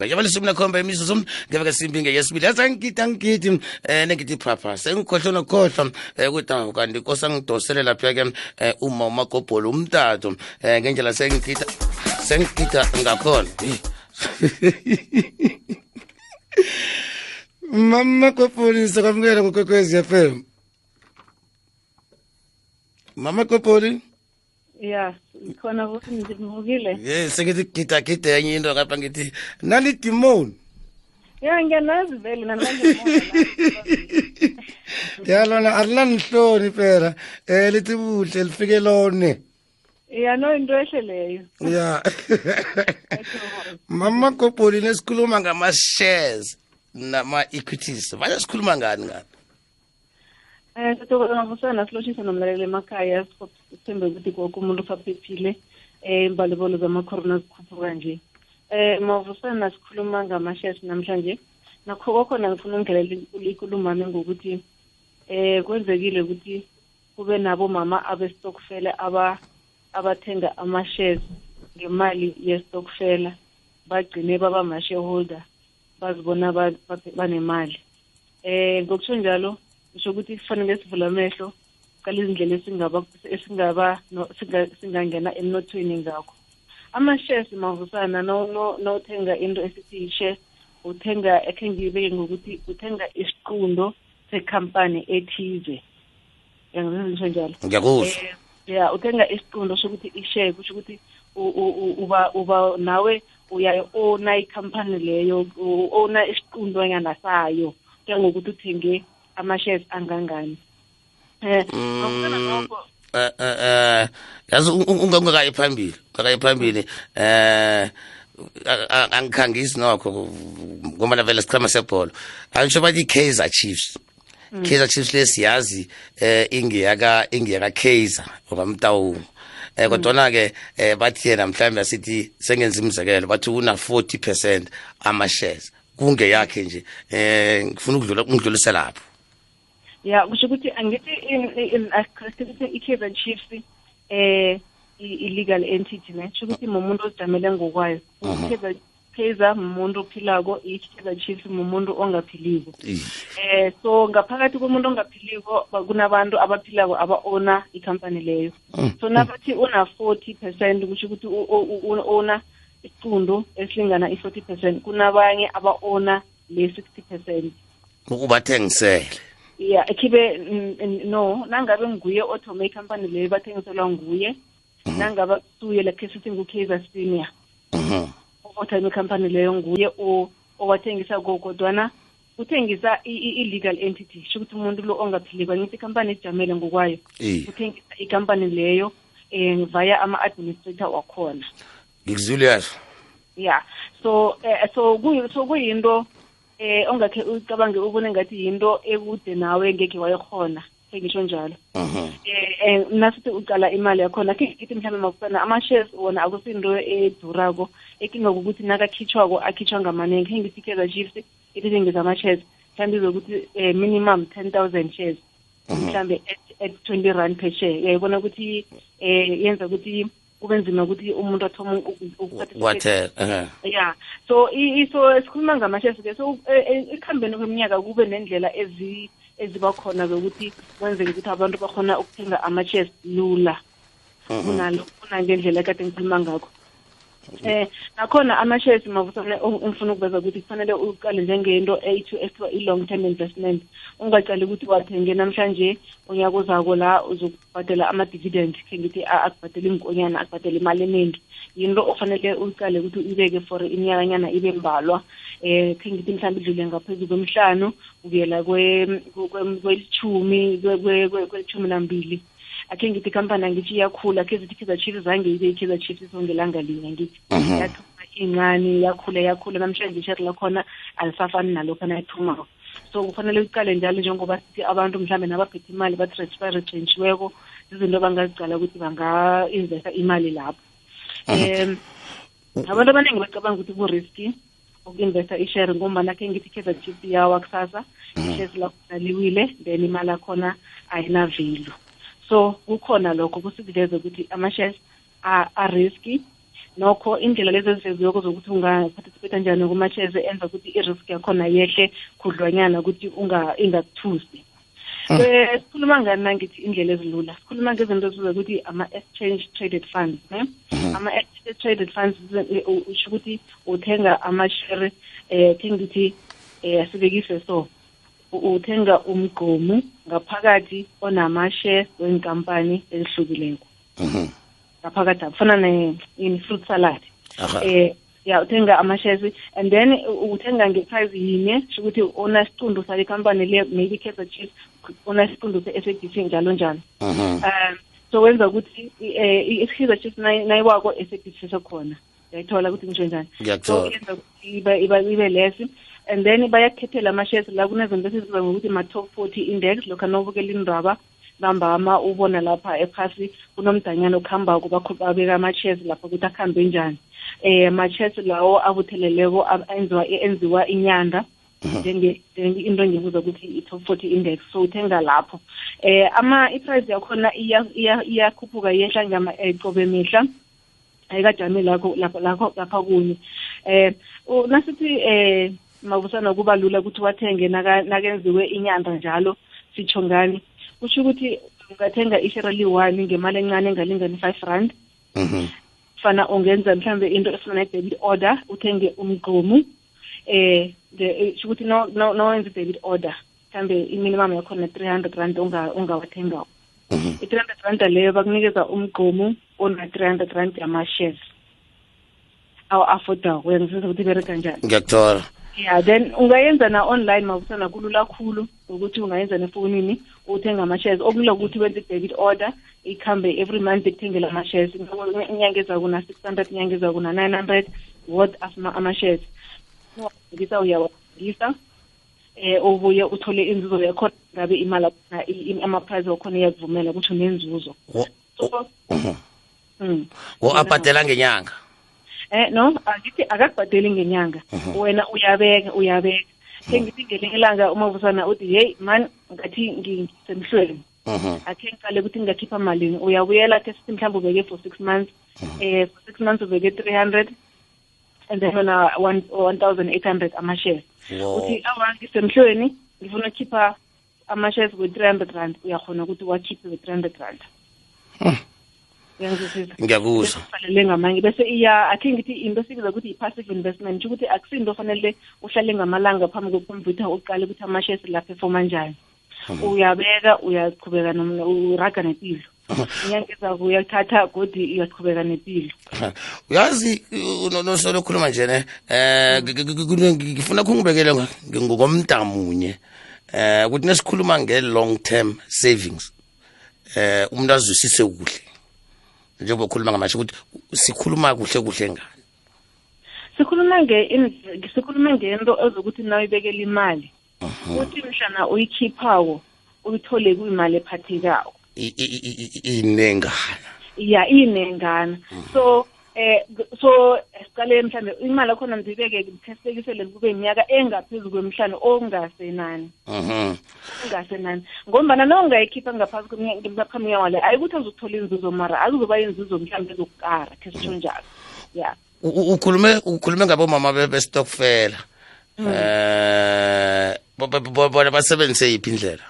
njengoba lisumi nakhomba imizuzu ngeveka simbi ngeyesibili asangigidi angigidi um nengithi phapha sengikhohlwe nokhohlwa um ukuthi kanti kosa ngidosele lapha-ke um uma umagobholo umtato um ngendlela sengigida sengigida ngakhona. Mama gobholi sakwamukela FM mama gobholi ya khona ukuthi ngivukile ye sengithi gida gida enye into ngapha ngithi nalidimoni ya ngiyanazi vele namanje yalona alinanihloni phela um lithi buhle lifike lone. Ya no into ehle leyo. Ya. Mama gobholi nesikhuluma ngama-shares nama-equities vane sikhuluma ngani ngani? Um sithokoza ngavusana silotshisa nomlalelo emakhaya sithembe ukuthi konke umuntu usaphephile um imbalibolo zamakhorona zikhuphuka nje um mavusana sikhuluma ngama-shares namhlanje nakho kwakhona ngifuna ungelela ikulumami ngokuthi um kwenzekile ukuthi kube nabomama abestokfela aba abathenga ama-shares ngemali yestokfela bagcine baba ama-shareholder bazibona banemali eh ngokusho njalo ngisho ukuthi kufanele sivule amehlo qala izindlela esingaba esingaba singangena emnothweni ngakho. Ama-shares mavusana nothenga into esithi yi-share uthenga ekhe ngiyibeke ngokuthi uthenga isiqundo sekhampani ethize. Yangisho njalo? Ngiyakuzwa ya uthenga isiqundo sokuthi i-share kusho ukuthi uba uba nawe uyayi-ona ikhampani leyo u-ona isiqundonyana sayo kuya ngokuthi uthenge ama-shares angangani. Um eh yazi ungakayi phambili ungakayi phambili eh angikhangisi nokho ngoba vele sichama sebhola angisho bathi i-Kaizer Chiefs. Kaizer Chiefs lesiyazi eh ingiyaka ingiyaka Kaizer okamtawungu eh kodwa ke eh bathi yena mhlawumbe asithi sengenza imizekelo bathi una 40% ama shares kunge yakhe nje eh ngifuna ukudlula ungidlulise lapho ya kusho ukuthi angithi i-Kaizer Chiefs eh i-legal entity ne? Kusho ukuthi mumuntu ozijamele ngokwayo. Kaizer Kaizer umuntu ophilako. i-Kaizer Chiefs umuntu ongaphiliko. Eh so ngaphakathi komuntu ongaphiliko kunabantu abaphilako aba-ona ikhampani leyo. So nabathi una 40 percent kusho ukuthi u-ona isiqundu esilingana i-40 percent kunabanye aba-ona le-60 percent. Ukubathengisele. Ya ekhibe no nangabe nguye othome ikhampani leyo bathengiselwa nguye nangabe kusuye lakhe sithi ngu-Kaizer Senior. Othome ikhampani leyo nguye owathengisa kodwana uthengisa i-legal entity sho ukuthi umuntu lo ongaphiliko angithi ikhampani ejamele ngokwayo uthengisa ikhampani leyo um via ama-administrator wakhona. Ngikuzwile yazo ya so eh, so so kuyinto eh ongakhe ucabange ubone ngathi yinto ekude nawe ngeke wayikhona ngisho njalo. Eh nasithi uqala imali yakhona ke ngithi mhlawumbe makufana ama-shares wona akusinto edurako ekinga ukuthi nakakhitshwako akhitshwa ngamaningi ke ngithi Kaizer Chiefs itithengisa ama-shares mhlawumbe izokuthi eh, minimum ten thousand shares mhlawumbe at twenty rand per share. Yayibona ukuthi eh yenza ukuthi kube nzima ukuthi umuntu athome wathela ya so so sikhuluma ngama-shares ke. So ekuhambeni kweminyaka kube nendlela ezi eziba khona zokuthi kwenzeke ukuthi abantu bakhona ukuthenga ama-shares lula. Kunalo kunangendlela kade ngikhuluma ngakho. Eh nakhona ama-shares mavusane ngifuna ukuveza ukuthi kufanele uqale njengento ethiwa i-long term investment. Ungaqali ukuthi wathenge namhlanje unyaka uzako la uzokubhadela ama-dividend khe ngithi akubhadela inkonyana akubhadela imali eningi yinto ofanele uyiqale ukuthi uyibeke for iminyakanyana ibe mbalwa. Eh khe ngithi mhlawumbe idlule ngaphezulu kwemihlanu ukuyela kwelithumi kwelithumi nambili. Akhe ngithi ikhampani angithi iyakhula khe zithi Kaizer Chiefs zange ibe i-Kaizer Chiefs songelanga linye. Ngithi yathuma incane yakhula yakhula. Namhlanje ishare lakhona alisafani nalokho nayithumako. So kufanele uqale njalo njengoba sithi abantu mhlawumbe nabaphethe imali baretrenchiweko izinto bangazicala ukuthi banga-investa imali lapho. Um abantu abaningi bacabanga ukuthi ku-riski uku-investa ishare ngombana khe ngithi Kaizer Chiefs yawa kusasa ishares lakhona liwile then imali yakhona ayinavelu so kukhona lokho kusikuveza ukuthi ama-shares are risky nokho indlela lezi eziveziyoko zokuthi ungaparticipate njani kuma-shares enza ukuthi i-risk yakhona yehle khudlwanyana ukuthi ingakuthusi sikhuluma ngani nangithi indlela ezilula? Sikhuluma ngezinto eziza ukuthi ama-exchange traded funds ne? Ama-exchange traded funds usho ukuthi uthenga amashere um ke ngithi um asibekise so. Uthenga umgqomu ngaphakathi onama-shares wenkampani ezihlukileko. Ngaphakathi kufana ne-fruit salad. Um ya uthenga ama-shares and then uthenga ngeprice yinye sho ukuthi onasiqundu sale company le maybe kaizer chiefs onasiqundu se-sabc njalo njalo. Um so wenza ukuthi i-kaizer chiefs nayiwako sabc sekhona uyayithola ukuthi ngisho njani? So yenza ukuthi ibe less. And then bayakukhethela ama-shares la kunezinto esiziba ngokuthi ma-top forty index lokhu nobukela indaba nambama ubona lapha ephasi kunomdanyana okuhambako babeka ama-shares lapha ukuthi akuhambe njani. Eh ama-shares lawo abutheleleko enziwa enziwa inyanga njenge into engibuza ukuthi i-top forty index so uthenga lapho. Eh ama i-price yakhona iyakhuphuka iyehla ngama qobe mihla ayikajami lakho lapha lakho lapha kunye. Eh nasithi eh mabusana kuba lula ukuthi wathenge nakenziwe inyanda njalo sitsho ngani? Kusho ukuthi ungathenga ishere li-one ngemali encane engalingani i-five rand. Fana ungenza mhlambe into efana ne-debit order uthenge umgqomu eh sho ukuthi nowenza i-debit order mhlambe i-minimum yakhona three hundred rand ungawathengako i-three hundred rand leyo bakunikeza umgqomu ona-three hundred rand yama-shares. Awu-affordako uyangisiza ukuthi ibereka njani? Ngiyakuthola. Yeah then ungayenza na-online mabusana kulula khulu ukuthi ungayenza nefonini uthenga ama-shares. Okulula ukuthi wenze i-debit order ikhambe every month ikuthengela ama-shares. Inyanga ezako na-six hundred inyanga ezako na-nine hundred worth ama-shares. Ngisa uyawathengisa eh ubuye uthole inzuzo yakhona ngabe imali ama-price wakhona iyakuvumela ukuthi unenzuzo. Wo abhadela ngenyanga? Eh no akithi akakubhadeli ngenyanga. Wena uyabeka uyabeka. Sengithi ngelinye ilanga umavusana uthi hey man ngathi ngisemhlweni. Akhe ngiqale ukuthi ngingakhipha malini uyabuyela ke sithi mhlawumbe ubeke for six months. Eh for six months ubeke three hundred and then wena one thousand eight hundred ama-shares. Uthi awa ngisemhlweni ngifuna ukukhipha ama-shares we-three hundred rand. Uyakhona ukuthi wakhiphe we-three hundred rand. Ngiyakuzwa. Fanele ngamanye. Bese iya akhe ngithi into esibiza ukuthi i-passive investment ntsho ukuthi akusinto fanele uhlale ngamalanga phambi kwekhompyutha uqale ukuthi ama-shares la performa njani. Uyabeka uyaqhubeka uraga nempilo inyanga ezako uyathatha godi uyaqhubeka nempilo uyazi nosolo okhuluma nje ne um ngifuna khungibekele ngokomntamunye um ukuthi nesikhuluma nge-long term savings um umuntu azwisise kuhle. Njengoba ukhuluma ngamasho ukuthi sikhuluma kuhle kuhle ngani? Sikhuluma sikhuluma ngento ezokuthi na uyibekela imali uthi mhlana uyikhiphako uyithole kuyimali ephathekako. Inengana. Ya inengana. So eh so siqale mhlambe imali akhona ndibeke ngithisekisele kube iminyaka engaphezulu kwemhlanu ongasenani mhm ongasenani ngombana nawungayikhipha ngaphasi kweminyaka wale ayikuthi azokuthola inzuzo mara akuzoba inzuzo mhlawumbe ezokukara khe sitsho njalo. Ya. Ukhulume ukhulume ngabomama bestokfela eh bona basebenzise yiphi indlela?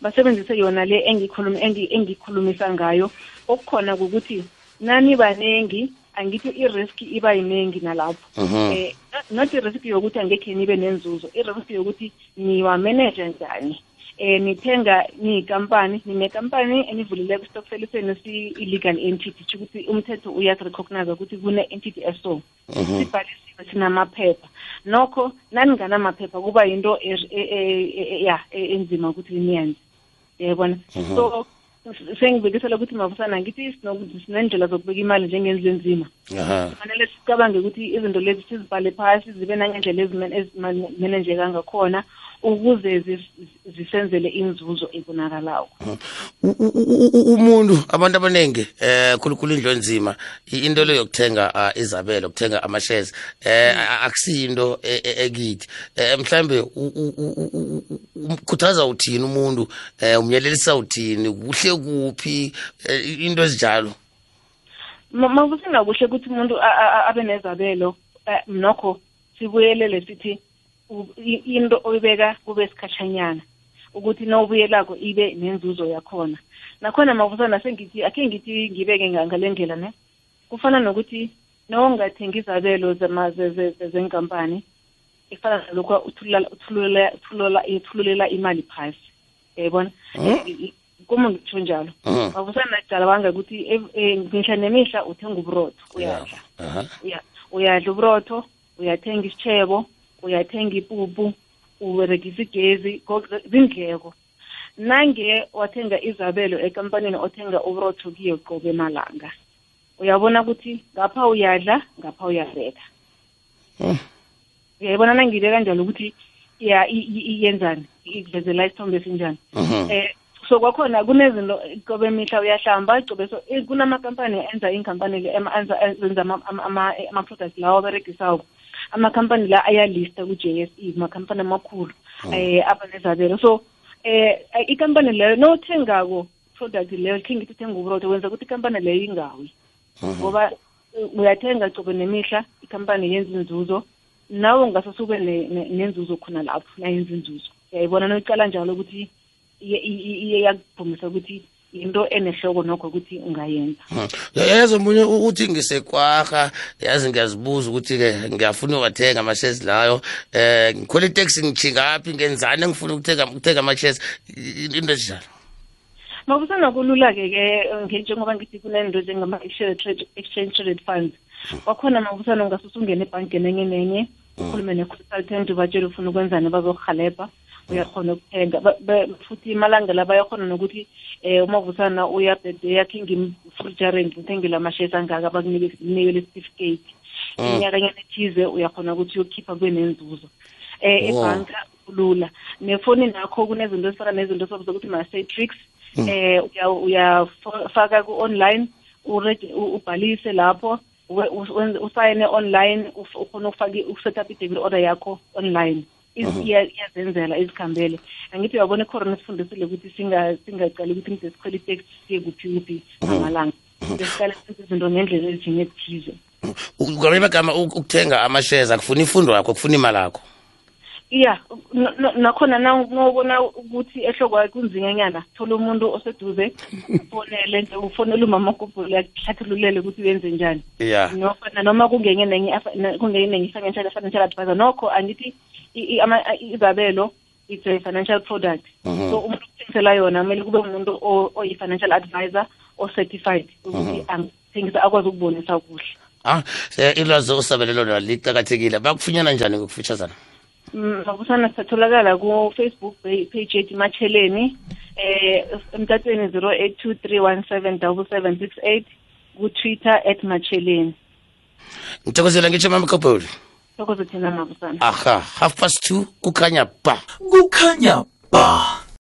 Basebenzise yona le engikhuluma engikhulumisa ngayo. Okukhona ukuthi nani baningi angithi i-risk iba yiningi nalapho. Eh not i-risk yokuthi angekhe nibe nenzuzo i-risk yokuthi niwa-manage njani. Eh nithenga niyikampani ninekampani enivulile kustokfel senu si-illegal entity kusho ukuthi umthetho uyasirecognize ukuthi kune-entity eso. Sibhalisiwe sinamaphepha. Nokho naninganamaphepha kuba yinto ya enzima ukuthi niyenze. Yayibona so sengibekisela ukuthi mavusana ngithi sinendlela zokubeka imali njengendlu enzima kufanele sicabange ukuthi izinto lezi sizibhale phasi zibe nangendlela ezimanejeka ngakhona ukuze zisenzele inzuzo ebonakalayo. Umuntu abantu abaningi eh khulukhulu indlu enzima. Into le yokuthenga izabelo ukuthenga ama-shares eh akusiyinto ekithi. Mhlambe ukhuthaza uthini umuntu? Eh umyelelisa uthini? Kuhle kuphi? Into ezinjalo. Ma- mavusina kuhle ukuthi umuntu abe nezabelo. Eh, nokho sibuyelele sithi into oyibeka kube sikhatshanyana ukuthi nawubuyelako ibe nenzuzo yakhona. Nakhona mavusana sengithi akhe ngithi ngibeke nga- ngale ndlela ne? Kufana nokuthi nawungathengi izabelo zama- ze- ze- ze- zenkampani ifana nalokhu uthululela uthululela uthululela uthululela imali phasi. Yayibona? Kuma ngitsho njalo. Mhm. mavusana kudala bangakuthi ev- eh, mihla nemihla uthenga uburotho uyadla. Aha. ya uyadla uburotho uyathenga isitshebo uyathenga ipupu uberegisa igezi konke- zindleko nange wathenga izabelo ekampanini othenga uburotho kiyo qobe malanga uyabona ukuthi ngapha uyadla ngapha uyabeka Mm. uyayibona nangibeka njalo ukuthi ya i- i- iyenzani ikuvezela isithombe esinjani Mhm. eh so kwakhona kunezinto qobe mihla uyahlamba qobe so eh, kunamakampani enza inkampani le ema- enza enza ama- ama- ama- ama-products lawa aberegisako amakhampani la ayalista ku-j s e makhampani amakhulu eh aba nezabelo so eh ikampani leyo nowuthengako product leyo khe ngithi uthenga uburotho wenza ukuthi ikampani leyo ingawi. Ngoba eh, uyathenga qobe nemihla ikampani yenza inzuzo. Nawe ungasase ube ne- ne- nenzuzo khona lapho nayenza inzuzo. Uyayibona? Noyicala njalo ukuthi iye- iye- iye yakuvumisa ukuthi into enehloko nokho ukuthi ungayenza. Mhm. yazi omunye u- uthi ngisekwaha yazi ngiyazibuza ukuthi-ke ngiyafuna uwathenga ama-shares layo eh ngikhwela iteksi ngijhingaphi ngenzani engifuna ukuthenga ukuthenga ama-shares? I- into ezinjalo makusana kulula-ke ke njengoba ngithi kunento njengama-exchange traded funds. Kwakhona makusana ungasusa ungene ebhankeni enye nenye ukhulume ne-consultant ubatshele ufuna ukwenzani bazokuhalebha uyakhona ukuthenga Ba- ba- futhi imalanga la bayakhona nokuthi um umavusana uyabhede yakhe ngimfrijareni ngithengele ama-shares angaka bakunikele certificate iminyakanyana ethize uyakhona ukuthi uyokhipha kube nenzuzo um Wow. ebhanka kulula nefoni nakho kunezinto ezifana nezinto esabiza ukuthi ma-satrix eh uya- uyafaka ku-online uregi- u- ubhalise lapho we- us- wenze- usayine online uf- ukhona ukufaka uset up i-debit order yakho online Iz- iya- iyazenzela izikhambele. Angithi uyabona icorona sifundisile ukuthi singacali singaqali ukuthi ngide sikhwele iteksi siye kuphi kuphi amalanga sesiqale senza izinto ngendlela ezinye ezithize. Ngamanye amagama ukuthenga ama-shares akufuna ifundo yakho kufuna imali yakho iya n- nakhona naw- nawubona ukuthi ehloko kunzinganyana kunzinyanyana. Thola umuntu oseduze ufonele nje ufonele umama gubhule akuhlathululele ukuthi uyenze njani. Ya nofana noma kungenye kungenye nenye financial financial advisor nokho angithi izabelo it's a financial product. So umuntu okuthengisela yona kumele kube umuntu oyi-financial advisor o-certified ukuthi angithengisa akwazi ukubonisa kuhle. Ah ilwazi osabelelo liqakathekile. Bakufunyana njani ngokufitshazana mabusana sitholakala ku-facebook pa- page yethu matsheleni eh emtatweni 082317 7768 ku-twitter at matsheleni ngithokozela ngitsho mama khopoli thokoze thina mabusana. Aha half past two kukhanya ba. Kukhanya ba.